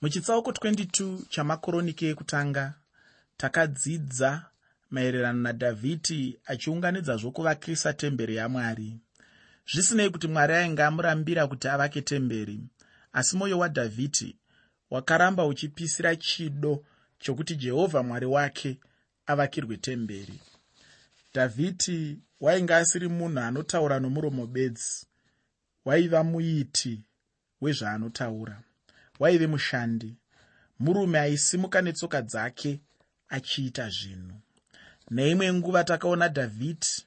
muchitsauko 22 chamakoroniki ekutanga takadzidza maererano nadhavhidhi achiunganidza zvokuvakisa temberi yamwari. Zvisinei kuti mwari ainge amurambira kuti avake temberi asi mwoyo wadhavhidhi wakaramba uchipisira chido chokuti jehovha mwari wake avakirwe temberi. Dhavhidhi wainge asiri munhu anotaura nomuromo bedzi waiva muiti wezvaanotaura waive mushandi. Murume aisimuka netsoka dzake achiita zvinhu. Neimwe nguva takaona dhavhidhi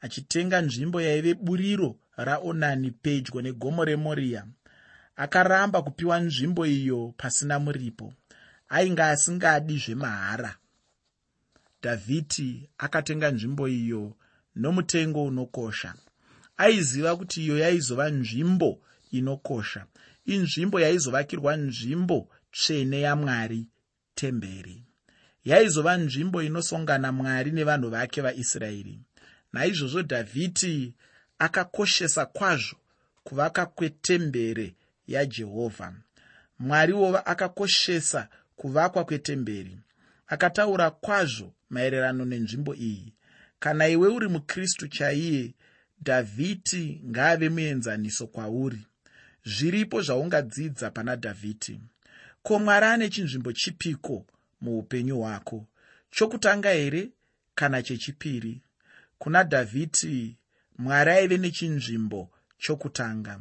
achitenga nzvimbo yaive buriro raonani pedyo negomo remoriya akaramba kupiwa nzvimbo iyo pasina muripo. Ainge asingadi zvemahara. Dhavhidhi akatenga nzvimbo iyo nomutengo unokosha. Aiziva kuti iyo yaizova nzvimbo inokosha inzvimbo yaizovakirwa nzvimbo tsvene yamwari temberi. Yaizova nzvimbo inosongana mwari nevanhu vake vaisraeri. Naizvozvo dhavhidhi akakoshesa kwazvo kuvaka kwetembere yajehovha. Mwariwo akakoshesa kuvakwa kwetemberi. Akataura kwazvo maererano nenzvimbo iyi. Kana iwe uri mukristu chaiye dhavhidhi ngaave muenzaniso kwauri zviripo zvaungadzidza pana dhavhidhi ko mwari ane chinzvimbo chipiko muupenyu hwako? Chokutanga here kana chechipiri? Kuna dhavhidhi mwari aive nechinzvimbo chokutanga.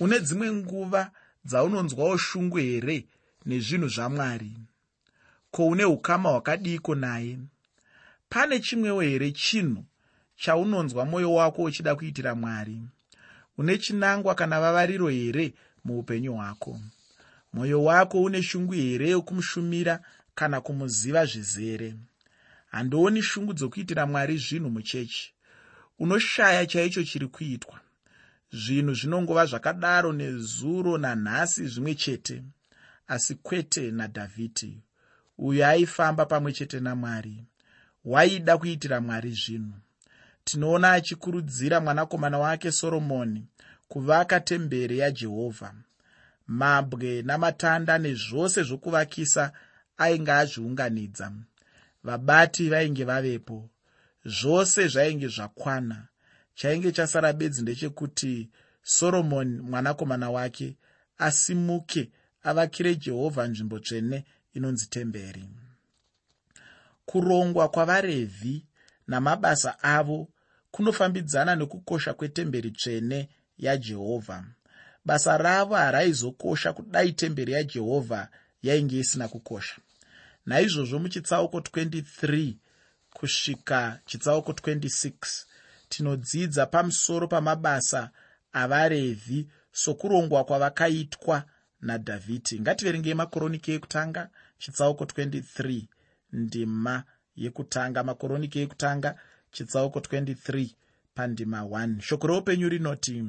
Une dzimwe nguva dzaunonzwawo shungu here nezvinhu zvamwari? Ko une ukama hwakadiko naye? Pane chimwewo here chinhu chaunonzwa mwoyo wako uchida kuitira mwari une chinangwa kana vavariro here muupenyu hwako? Mwoyo wako une shungu here yokumushumira kana kumuziva zvizere? Handioni shungu dzokuitira mwari zvinhu muchechi. Unoshaya chaicho chiri kuitwa. Zvinhu zvinongova zvakadaro nezuro nanhasi zvimwe chete asi kwete nadhavhidhi uyo aifamba pamwe chete namwari. Waida kuitira mwari zvinhu tinoona achikurudzira mwanakomana wake soromoni kuvaka temberi yajehovha mabwe namatanda nezvose zvokuvakisa ainge azviunganidza. Vabati vainge vavepo. Zvose zvainge zvakwana. Chainge chasara bedzi ndechekuti soromoni mwanakomana wake asimuke avakire jehovha nzvimbo tsvene inonzi temberi. Kurongwa kwavarevhi namabasa avo kunofambidzana nekukosha kwetemberi tsvene yajehovha basa ravo haraizokosha kudai temberi yajehovha yainge isina kukosha. Naizvozvo muchitsauko 23 kusvika chitsauko 26 tinodzidza pamusoro pamabasa avarevhi sokurongwa kwavakaitwa nadhavhidhi. Ngativerengei makoroniki ekutanga chitsauko 23 ndima yekutanga makoroniki ekutanga chitsauko 23 pandima 1 shoko reupenyu rinoti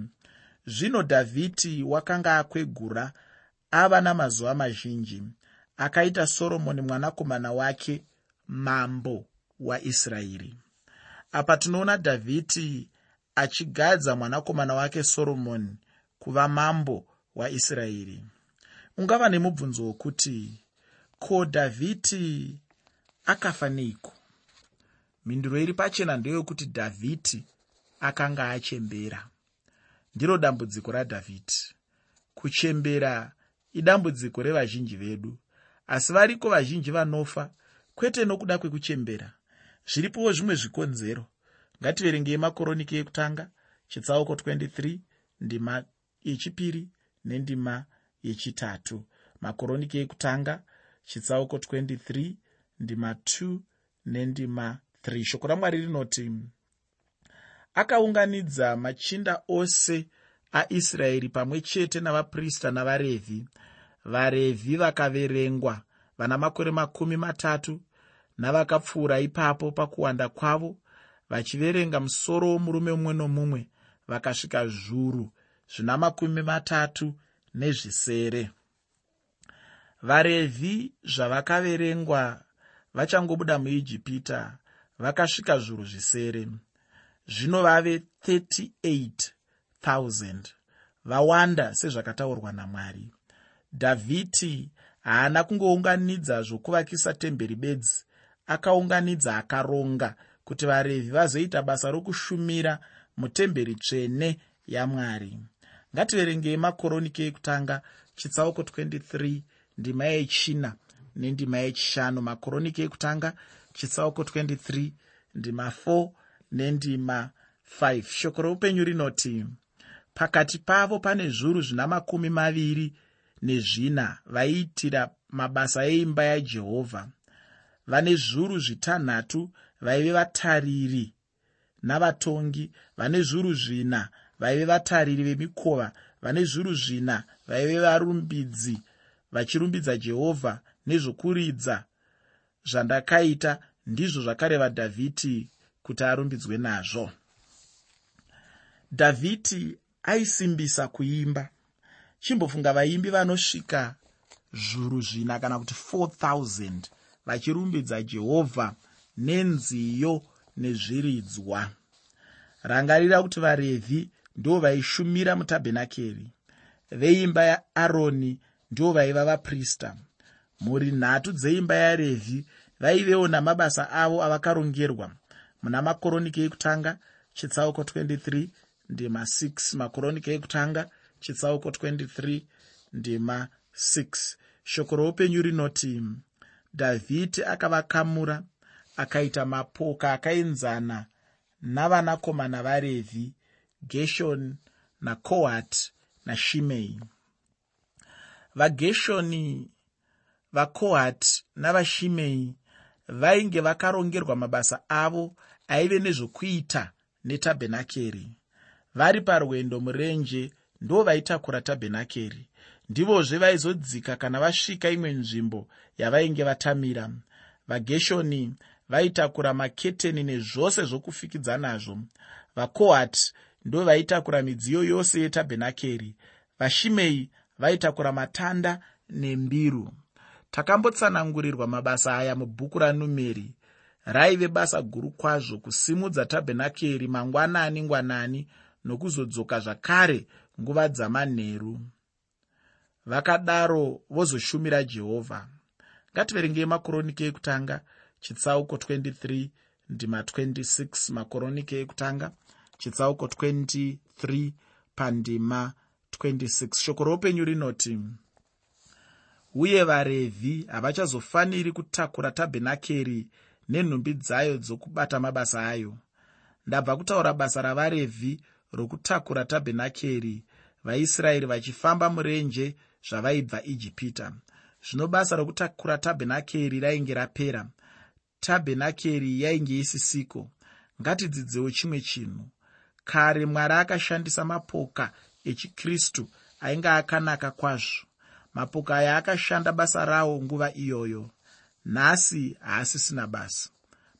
zvino dhavhidhi wakanga akwegura ava namazuva mazhinji akaita soromoni mwanakomana wake mambo waisraeri apa tinoona dhavhidhi achigadza mwanakomana wake soromoni kuva mambo waisraeri ungava nemubvunzo wokuti ko dhavhidhi akafa neiko mhinduro iri pachena ndeyekuti dhavhidhi akanga achembera. Ndiro dambudziko radhavhidhi kuchembera idambudziko revazhinji vedu. Asi variko vazhinji vanofa kwete nokuda kwekuchembera. Zviripowo zvimwe zvikonzero. Ngativerengei makoroniki ekutanga chitsauko 23 ndima yechipiri nendima yechitatu. Makoroniki ekutanga chitsauko 23 ndima 2 nendima 3 shoko ramwari rinoti akaunganidza machinda ose aisraeri pamwe chete navaprista navarevhi. Varevhi vakaverengwa vana makore makumi matatu navakapfuura ipapo pakuwanda kwavo vachiverenga musoro womurume mumwe nomumwe vakasvika zviuru zvina makumi matatu nezvisere. Varevhi zvavakaverengwa vachangobuda muijipita vakasvika zviuru zvisere. Zvino vave 38 000 vawanda sezvakataurwa namwari. Dhavhidhi haana kungounganidza zvokuvakisa temberi bedzi. Akaunganidza akaronga kuti varevhi vazoita basa rokushumira mutemberi tsvene yamwari. Ngativerengei makoroniki ekutanga chitsauko 23 ndima yechina nendima yechishanu. Makoroniki ekutanga chitsauko 23 ndima 4 nendima 5 shoko roupenyu rinoti pakati pavo pane zviuru zvina makumi maviri nezvina vaiitira mabasa eimba yajehovha vane zviuru zvitanhatu vaive vatariri navatongi vane zviuru zvina vaive vatariri vemikova vane zviuru zvina vaive varumbidzi vachirumbidza jehovha nezvokuridza zvandakaita ndizvo zvakareva dhavhidhi kuti arumbidzwe nazvo. Dhavhidhi aisimbisa kuimba. Chimbofunga vaimbi vanosvika zviuru zvina kana kuti 4000 vachirumbidza jehovha nenziyo nezviridzwa. Rangarira kuti varevhi ndo vaishumira mutabhenakeri. Veimba yaaroni ndo vaiva vaprista mhuri nhatu dzeimba yarevhi vaivewo namabasa avo avakarongerwa muna makoroniki ekutanga chitsauko 23 ndima 6 makoroniki ekutanga chitsauko 23 ndima 6 shoko roupenyu rinoti dhavhidhi akavakamura akaita mapoka akaenzana navanakomana varevhi geshoni nakohat nashimei. Vageshoni vakohat navashimei vainge vakarongerwa mabasa avo aive nezvokuita netabhenakeri. Vari parwendo murenje ndo vaitakura tabhenakeri. Ndivozve vaizodzika kana vasvika imwe nzvimbo yavainge vatamira. Vageshoni vaitakura maketeni nezvose zvokufukidza nazvo. Vakohati ndo vaitakura midziyo yose yetabhenakeri. Vashimei vaitakura matanda nembiru takambotsanangurirwa mabasa aya mubhuku ranumeri. Raive basa guru kwazvo kusimudza tabhenakeri mangwanani ngwanani nokuzodzoka zvakare nguva dzamanheru. Vakadaro vozoshumira jehovha. Ngativerengei makoroniki ekutanga chitsauko 23 ndima 26 makoroniki ekutanga chitsauko 23 pandima 26 shoko roupenyu rinoti uye varevhi havachazofaniri kutakura tabhenakeri nenhumbi dzayo dzokubata mabasa ayo. Ndabva kutaura basa ravarevhi rokutakura tabhenakeri vaisraeri vachifamba murenje zvavaibva ijipita. Zvino basa rokutakura tabhenakeri rainge rapera. Tabhenakeri yainge isisiko? Ngatidzidzewo chimwe chinhu. Kare mwari akashandisa mapoka echikristu ainge akanaka kwazvo mapoka aya akashanda basa rawo nguva iyoyo. Nhasi haasisina basa.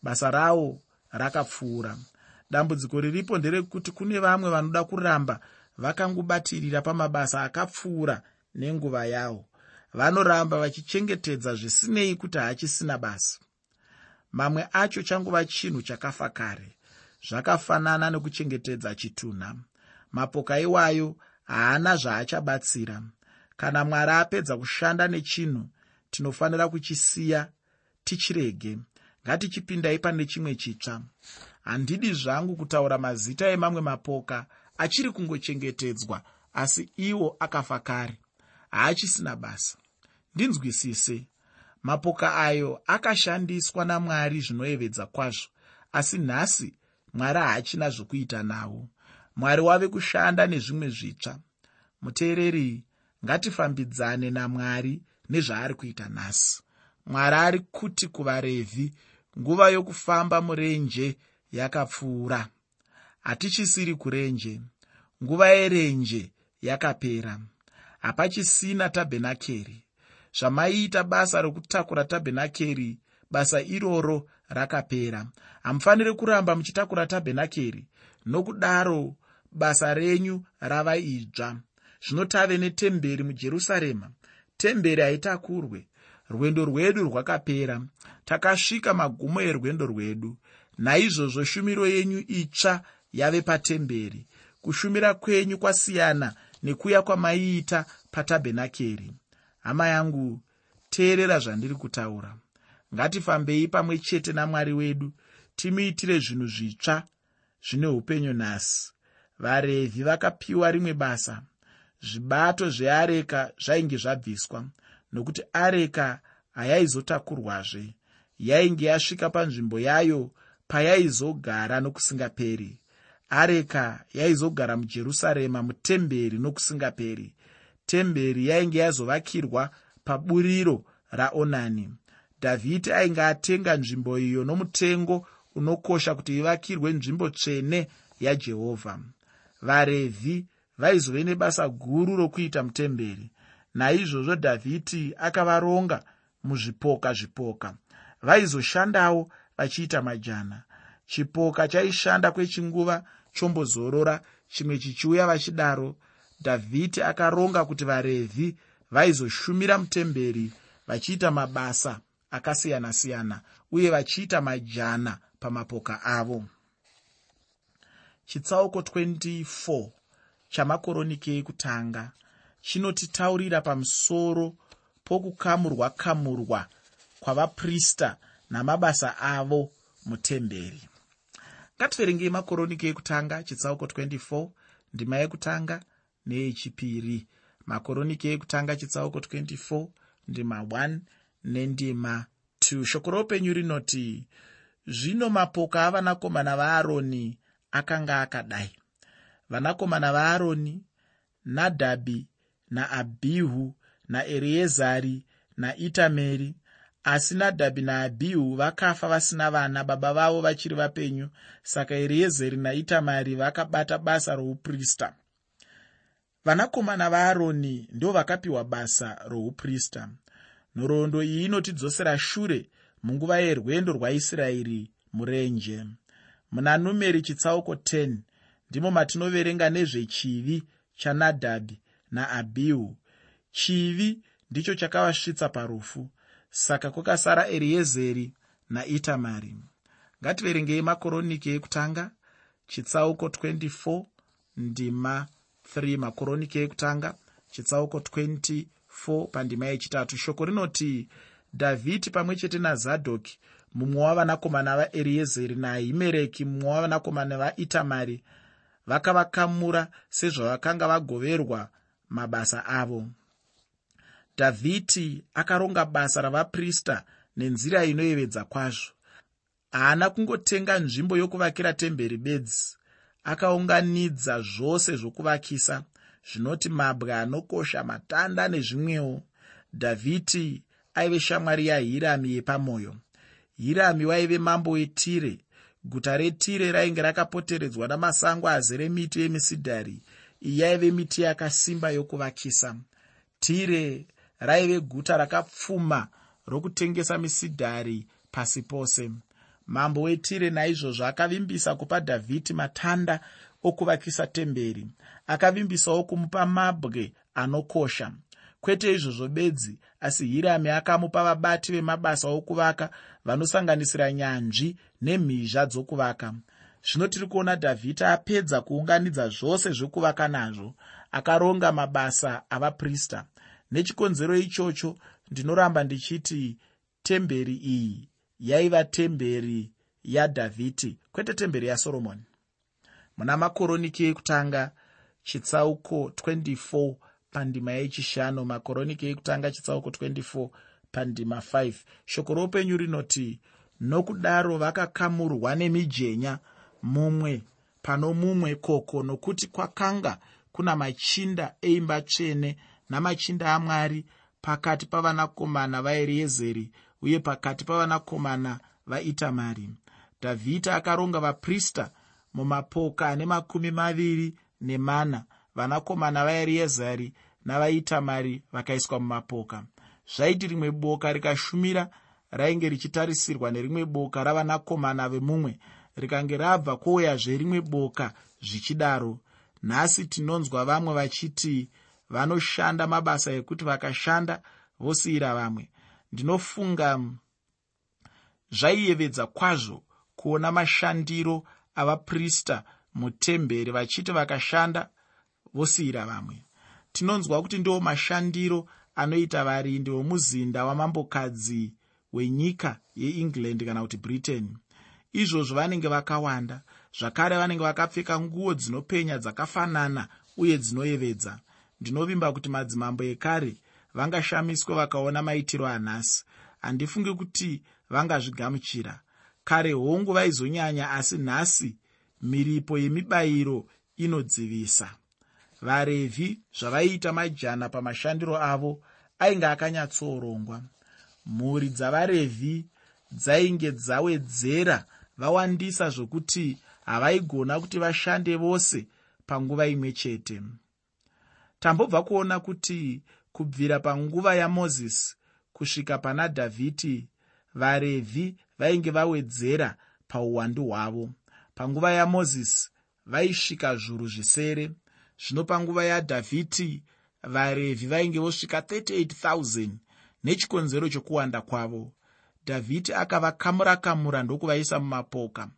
Basa rawo rakapfuura. Dambudziko riripo nderekuti kune vamwe vanoda kuramba vakangobatirira pamabasa akapfuura nenguva yawo vanoramba vachichengetedza zvisinei kuti haachisina basa. Mamwe acho changuva chinhu chakafa kare. Zvakafanana nekuchengetedza chitunha. Mapoka iwayo haana zvaachabatsira kana mwari apedza kushanda nechinhu tinofanira kuchisiya tichirege. Ngatichipindai pane chimwe chitsva. Handidi zvangu kutaura mazita emamwe mapoka achiri kungochengetedzwa asi iwo akafa kare. Haachisina basa. Ndinzwisise. Mapoka ayo akashandiswa namwari zvinoyevedza kwazvo asi nhasi mwari haachina zvokuita nawo mwari wave kushanda nezvimwe zvitsva. Muteereri ngatifambidzane namwari nezvaari kuita nhasi. Mwari ari kuti kuvarevhi nguva yokufamba murenje yakapfuura. Hatichisiri kurenje nguva yerenje yakapera. Hapachisina tabhenakeri. Zvamaiita basa rokutakura tabhenakeri basa iroro rakapera. Hamufaniri kuramba muchitakura tabhenakeri nokudaro basa renyu rava idzva zvino tave netemberi mujerusarema. Temberi haitakurwe. Rwendo rwedu rwakapera. Takasvika magumo erwendo rwedu. Naizvozvo shumiro yenyu itsva yave patemberi. Kushumira kwenyu kwasiyana nekuya kwamaiita patabhenakeri hama yangu teerera zvandiri kutaura. Ngatifambei pamwe chete namwari wedu timuitire zvinhu zvitsva zvine upenyu nhasi. Varevhi vakapiwa rimwe basa zvibato zveareka zvainge zvabviswa nokuti areka hayaizotakurwazve. Yainge yasvika panzvimbo yayo payaizogara nokusingaperi. Areka yaizogara mujerusarema mutemberi nokusingaperi. Temberi yainge yazovakirwa paburiro raonani. Dhavhidhi ainge atenga nzvimbo iyo nomutengo unokosha kuti ivakirwe nzvimbo tsvene yajehovha. Varevhi vaizove nebasa guru rokuita mutemberi. Naizvozvo dhavhidhi akavaronga muzvipoka zvipoka. Vaizoshandawo vachiita majana. Chipoka chaishanda kwechinguva chombozorora chimwe chichiuya vachidaro. Dhavhidhi akaronga kuti varevhi vaizoshumira mutemberi vachiita mabasa akasiyana-siyana uye vachiita majana pamapoka avo. Chitsauko 24 chamakoroniki ekutanga. Chinotitaurira pamusoro pokukamurwa kamurwa kwavaprista namabasa avo mutemberi. Ngativerengei makoroniki ekutanga chitsauko 24 ndima yekutanga neyechipiri. Makoroniki ekutanga chitsauko 24 ndima 1 nendima 2 shoko roupenyu rinoti zvino mapoka avanakomana vaaroni akanga akadai vanakomana vaaroni nadhabhi naabhihu naereezari naitameri. Asi nadhabhi naabhihu vakafa vasina vana baba vavo vachiri vapenyu saka ereezeri naitamari vakabata basa rouprista. Vanakomana vaaroni ndo vakapiwa basa rouprista. Nhoroondo iyi inotidzosera shure munguva yerwendo rwaisraeri murenje. Muna numeri chitsauko 10 ndimo matinoverenga nezvechivi chanadhabhi naabhihu chivi ndicho chakavasvitsa parufu saka kwakasara eriezeri naitamari. Ngativerengei makoroniki ekutanga chitsauko 24 ndima 3 makoroniki ekutanga chitsauko 24 pandima yechitatu. Shoko rinoti dhavhidi pamwe chete nazadhoki mumwe wavanakomana vaeriezeri nahimereki mumwe wavanakomana vaitamari vakavakamura sezvavakanga vagoverwa mabasa avo. Dhavhidi akaronga basa ravaprista nenzira inoyevedza kwazvo. Haana kungotenga nzvimbo yokuvakira temberi bedzi. Akaunganidza zvose zvokuvakisa zvinoti mabwe anokosha matanda nezvimwewo. Dhavhidi aive shamwari yahirami yepamwoyo. Hirami waive mambo wetire guta retire rainge rakapoteredzwa namasango azere miti yemisidhari iyi yaive miti yakasimba yokuvakisa. Tire raive guta rakapfuma rokutengesa misidhari pasi pose. Mambo wetire naizvozvo akavimbisa kupa dhavhidi matanda okuvakisa temberi akavimbisawo kumupa mabwe anokosha kwete izvozvo bedzi asi hirami akamupa vabati vemabasa okuvaka vanosanganisira nyanzvi nemhizha dzokuvaka. Zvino tiri kuona dhavhidi apedza kuunganidza zvose zvekuvaka nazvo akaronga mabasa avaprista. Nechikonzero ichocho ndinoramba ndichiti temberi iyi yaiva temberi yadhavhidi kwete temberi yasoromoni muna makoroniki ekutanga chitsauko 24 pandima yechishanu makoroniki ekutanga chitsauko 24 pandima 5 shoko roupenyu rinoti nokudaro vakakamurwa nemijenya mumwe pano mumwe koko nokuti kwakanga kuna machinda eimba tsvene namachinda amwari pakati pavanakomana vaeriezeri uye pakati pavanakomana vaitamari. Dhavhidhi akaronga vaprista mumapoka ane makumi maviri nemana vanakomana vaeriezari navaitamari vakaiswa mumapoka. Zvaiti rimwe boka rikashumira rainge richitarisirwa nerimwe boka ravanakomana vemumwe rikange rabva kwouyazve rimwe boka zvichidaro. Nhasi tinonzwa vamwe vachiti vanoshanda mabasa ekuti vakashanda vosiyira vamwe. Ndinofunga zvaiyevedza kwazvo kuona mashandiro avaprista mutemberi vachiti vakashanda vosiyira vamwe. Tinonzwa kuti ndiwo mashandiro anoita varindi vomuzinda wamambokadzi wenyika yeengland kana kuti britain. Izvozvo vanenge vakawanda zvakare vanenge vakapfeka nguo dzinopenya dzakafanana uye dzinoyevedza. Ndinovimba kuti madzimambo ekare vangashamiswe vakaona maitiro anhasi. Handifungi kuti vangazvigamuchira. Kare hongu vaizonyanya asi nhasi miripo yemibayiro inodzivisa varevhi zvavaiita majana pamashandiro avo ainge akanyatsoorongwa. Mhuri dzavarevhi dzainge dzawedzera vawandisa zvokuti havaigona kuti vashande vose panguva imwe chete. Tambobva kuona kuti kubvira panguva yamozisi kusvika pana dhavhidi varevhi vainge vawedzera pauwandu hwavo. Panguva yamozisi vaisvika zviuru zvisere zvino panguva yadhavhidi varevhi vainge vosvika 38 000 nechikonzero chokuwanda kwavo. Dhavhidi akavakamura kamura ndokuvaisa mumapoka.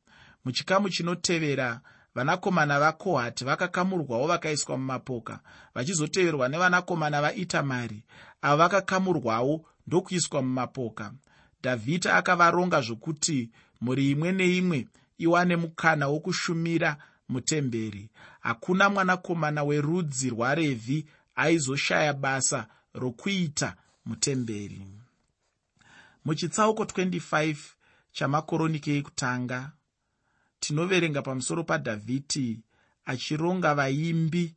Muchikamu chinotevera vanakomana vakohati vakakamurwawo vakaiswa mumapoka vachizoteverwa nevanakomana vaitamari avo vakakamurwawo ndokuiswa mumapoka. Dhavhidi akavaronga zvokuti mhuri imwe neimwe iwane mukana wokushumira mutemberi. Hakuna mwanakomana werudzi rwarevhi aizoshaya basa rokuita mutemberi. Muchitsauko 25 chamakoroniki ekutanga tinoverenga pamusoro padhavhidi achironga vaimbi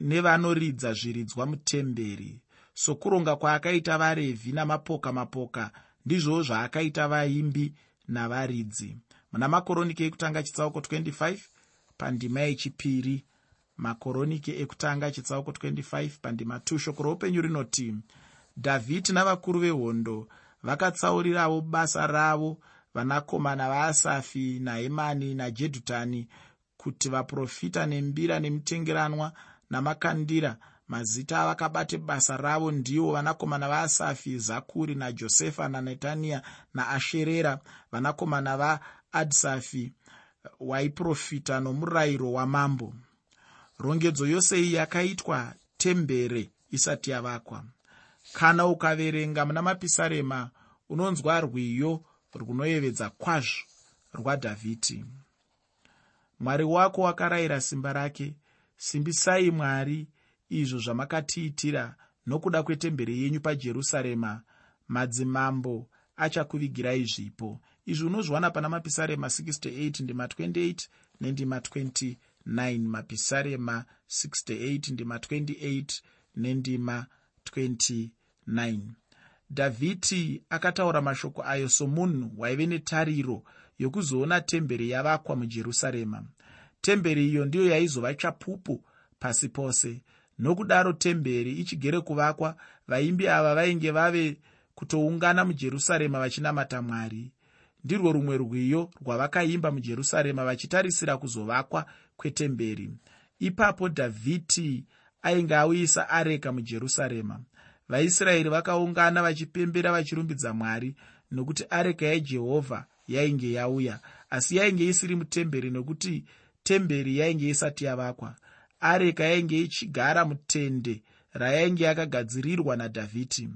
nevanoridza zviridzwa mutemberi. Sokuronga kwaakaita varevhi namapoka mapoka ndizvowo zvaakaita vaimbi navaridzi. Muna makoroniki ekutanga chitsauko 25 pandima yechipiri makoroniki ekutanga chitsauko 25 pandima 2 shoko roupenyu rinoti dhavhidi navakuru vehondo vakatsaurirawo basa ravo vanakomana vaasafi nahemani najedhutani kuti vaprofita nembira nemitengeranwa namakandira. Mazita avakabate basa ravo ndiwo vanakomana vaasafi zakuri najosefa nanetaniya naasherera vanakomana vaadsafi waiprofita nomurayiro wamambo. Rongedzo yose iyi yakaitwa tembere isati yavakwa. Kana ukaverenga muna mapisarema unonzwa rwiyo runoyevedza kwazvo rwadhavhidi mwari wako wakarayira simba rake. Simbisai mwari izvo zvamakatiitira nokuda kwetemberi yenyu pajerusarema. Madzimambo achakuvigirai zvipo izvi unozviwana pana mapisarema 68 ndima 28 nendima 29 mapisarema 68 ndima 28 nendima 29 dhavhidi akataura mashoko ayo somunhu waive netariro yokuzoona temberi yavakwa mujerusarema. Temberi iyo ndiyo yaizova chapupu pasi pose. Nokudaro temberi ichigere kuvakwa vaimbi ava vainge vave kutoungana mujerusarema vachinamata mwari ndirwo rumwe rwiyo rwavakaimba mujerusarema vachitarisira kuzovakwa kwetemberi. Ipapo dhavhidi ainge auyisa areka mujerusarema. Vaisraeri vakaungana vachipembera vachirumbidza mwari nokuti areka yajehovha yainge yauya asi yainge isiri mutemberi nokuti temberi yainge isati yavakwa. Areka yainge ichigara mutende rayainge yakagadzirirwa nadhavhidi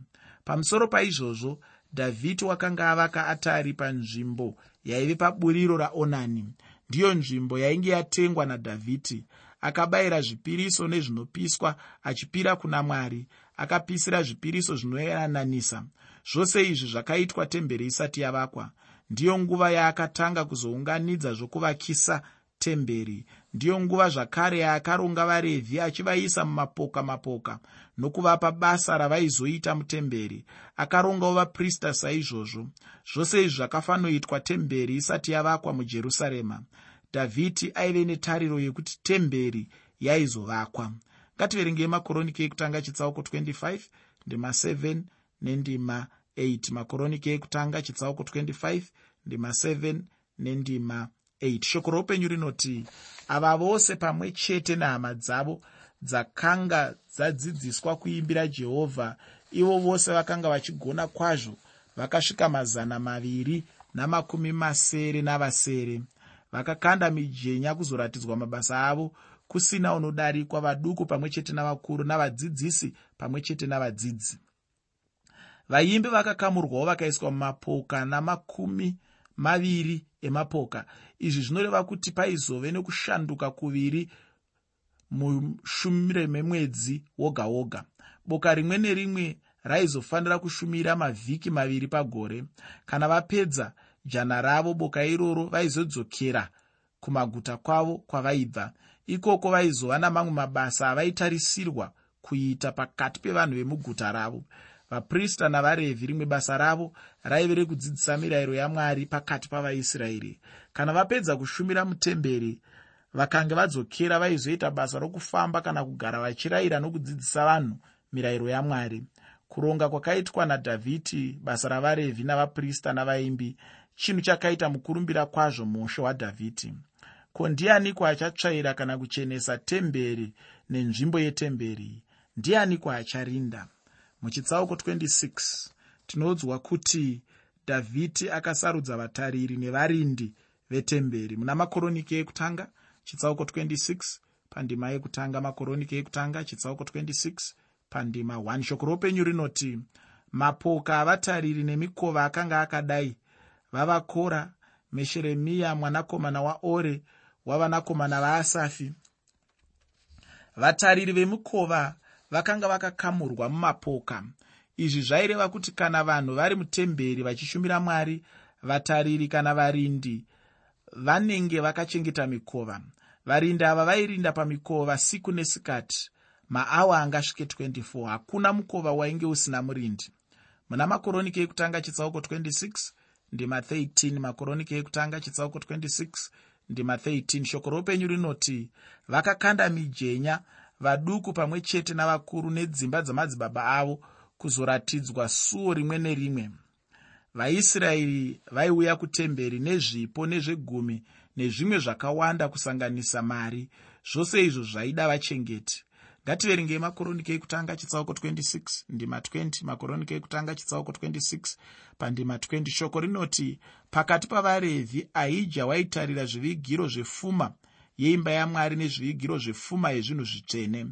pamusoro paizvozvo dhavhidi wakanga avaka atari panzvimbo yaive paburiro raonani. Ndiyo nzvimbo yainge yatengwa nadhavhidi akabayira zvipiriso nezvinopiswa achipira kuna mwari akapisira zvipiriso zvinoyananisa. Zvose izvi zvakaitwa temberi isati yavakwa. Ndiyo nguva yaakatanga kuzounganidza zvokuvakisa temberi ndiyo nguva zvakare yaakaronga varevhi achivaisa mumapoka mapoka nokuvapa basa ravaizoita mutemberi. Akarongawo vaprista saizvozvo. Zvose izvi zvakafanoitwa temberi isati yavakwa mujerusarema. Dhavhidi aive netariro yekuti temberi yaizovakwa. Ngativerengei makoroniki ekutanga chitsauko 25 ndima 7 nendima 8 makoroniki ekutanga chitsauko 25 ndima 7 nendima 8 shoko roupenyu rinoti ava vose pamwe chete nehama dzavo dzakanga dzadzidziswa kuimbira jehovha ivo vose vakanga vachigona kwazvo vakasvika mazana maviri namakumi masere navasere. Vakakanda mijenya kuzoratidzwa mabasa avo kusina unodarikwa vaduku pamwe chete navakuru navadzidzisi pamwe chete navadzidzi. Vaimbi vakakamurwawo vakaiswa mumapoka namakumi maviri emapoka. Izvi zvinoreva kuti paizove nekushanduka kuviri mushumire memwedzi woga woga. Boka rimwe nerimwe raizofanira kushumira mavhiki maviri pagore. Kana vapedza jana ravo boka iroro vaizodzokera kumaguta kwavo kwavaibva. Ikoko vaizova namamwe mabasa avaitarisirwa kuita pakati pevanhu vemuguta ravo. Vaprista navarevhi rimwe basa ravo raive rekudzidzisa mirayiro yamwari pakati pavaisraeri. Kana vapedza kushumira mutemberi vakange vadzokera vaizoita basa rokufamba kana kugara vachirayira nokudzidzisa vanhu mirayiro yamwari. Kuronga kwakaitwa nadhavhidhi basa ravarevhi navaprista navaimbi chinhu chakaita mukurumbira kwazvo mushe wadhavhidhi. Ko ndianiko achatsvaira kana kuchenesa temberi nenzvimbo yetemberi? Ndianiko acharinda muchitsauko 26 tinoudzwa kuti dhavhidhi akasarudza vatariri nevarindi vetemberi. Muna makoroniki ekutanga chitsauko 26 pandima yekutanga makoroniki ekutanga chitsauko 26 pandima 1 shoko roupenyu rinoti mapoka avatariri nemikova akanga akadai vavakora mesheremiya mwanakomana waore wavanakomana vaasafi. Vatariri vemukova vakanga vakakamurwa mumapoka izvi zvaireva kuti kana vanhu vari mutemberi vachishumira mwari vatariri kana varindi vanenge vakachengeta mikova. Varindi ava vairinda pamikova siku nesikati maawa angasvike 24 hakuna mukova wainge usina murindi. Muna makoroniki ekutanga chitsauko 26 ndima 13 makoroniki ekutanga chitsauko 26 ndima 13 shoko roupenyu rinoti vakakanda mijenya vaduku pamwe chete navakuru nedzimba dzamadzibaba avo kuzoratidzwa suo rimwe nerimwe. Vaisraeri vaiuya kutemberi nezvipo nezvegumi nezvimwe zvakawanda kusanganisa mari zvose izvo zvaida vachengeti. Ngativerengei makoroniki ekutanga chitsauko 26 ndima 20 makoroniki ekutanga chitsauko 26 pandima 20 shoko rinoti pakati pavarevhi ahija waitarira zvivigiro zvepfuma yeimba yamwari nezvivigiro zvepfuma yezvinhu zvitsvene.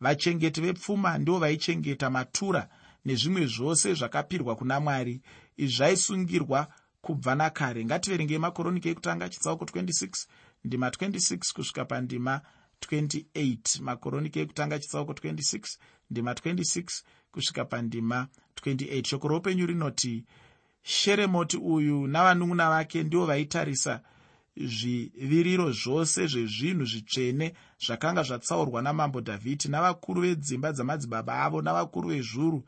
Vachengeti vepfuma ndivo vaichengeta matura nezvimwe zvose zvakapirwa kuna mwari. Izvi zvaisungirwa kubva nakare. Ngativerengei makoroniki ekutanga chitsauko 26 ndima 26 kusvika pandima 28 makoroniki ekutanga chitsauko 26 ndima 26 kusvika pandima 28 shoko roupenyu rinoti sheremoti uyu navanun'una vake ndivo vaitarisa zviviriro zvose zvezvinhu zvitsvene zvakanga zvatsaurwa namambo dhavhidhi navakuru vedzimba dzamadzibaba avo navakuru vezvuru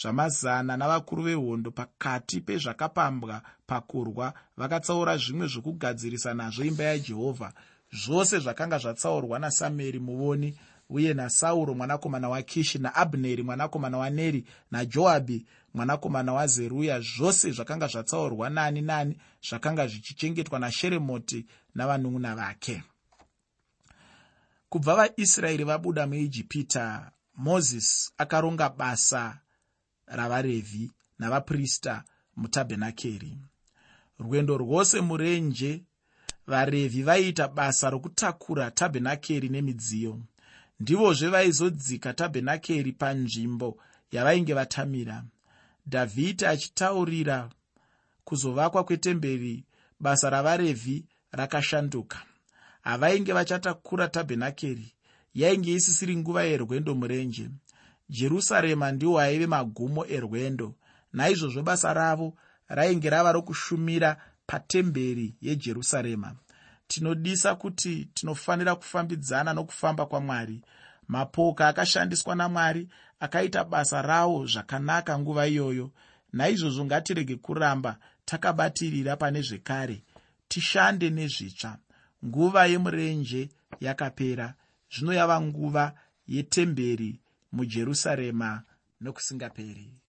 zvamazana navakuru vehondo pakati pezvakapambwa pakurwa vakatsaura zvimwe zvokugadzirisa nazvo imba yajehovha zvose zvakanga zvatsaurwa nasameri muvoni uye nasauro mwanakomana wakishi naabneri mwanakomana waneri najoabhi mwanakomana wazeruya. Zvose zvakanga zvatsaurwa nani nani zvakanga zvichichengetwa nasheremoti navanun'una vake. Kubva vaisraeri vabuda muijipita mozisi akaronga basa ravarevhi navaprista mutabhenakeri. Rwendo rwose murenje varevhi vaiita basa rokutakura tabhenakeri nemidziyo. Ndivozve vaizodzika tabhenakeri panzvimbo yavainge vatamira. Dhavhidhi achitaurira kuzovakwa kwetemberi basa ravarevhi rakashanduka. Havainge vachatakura tabhenakeri yainge isisiri nguva yerwendo murenje jerusarema ndiwo aive magumo erwendo. Naizvozvo basa ravo rainge rava rokushumira patemberi yejerusarema. Tinodisa kuti tinofanira kufambidzana nokufamba kwamwari. Mapoka akashandiswa namwari akaita basa rawo zvakanaka nguva iyoyo. Naizvozvo ngatirege kuramba takabatirira pane zvekare tishande nezvitsva. Nguva yemurenje yakapera. Zvino yava nguva yetemberi mujerusarema nokusingaperi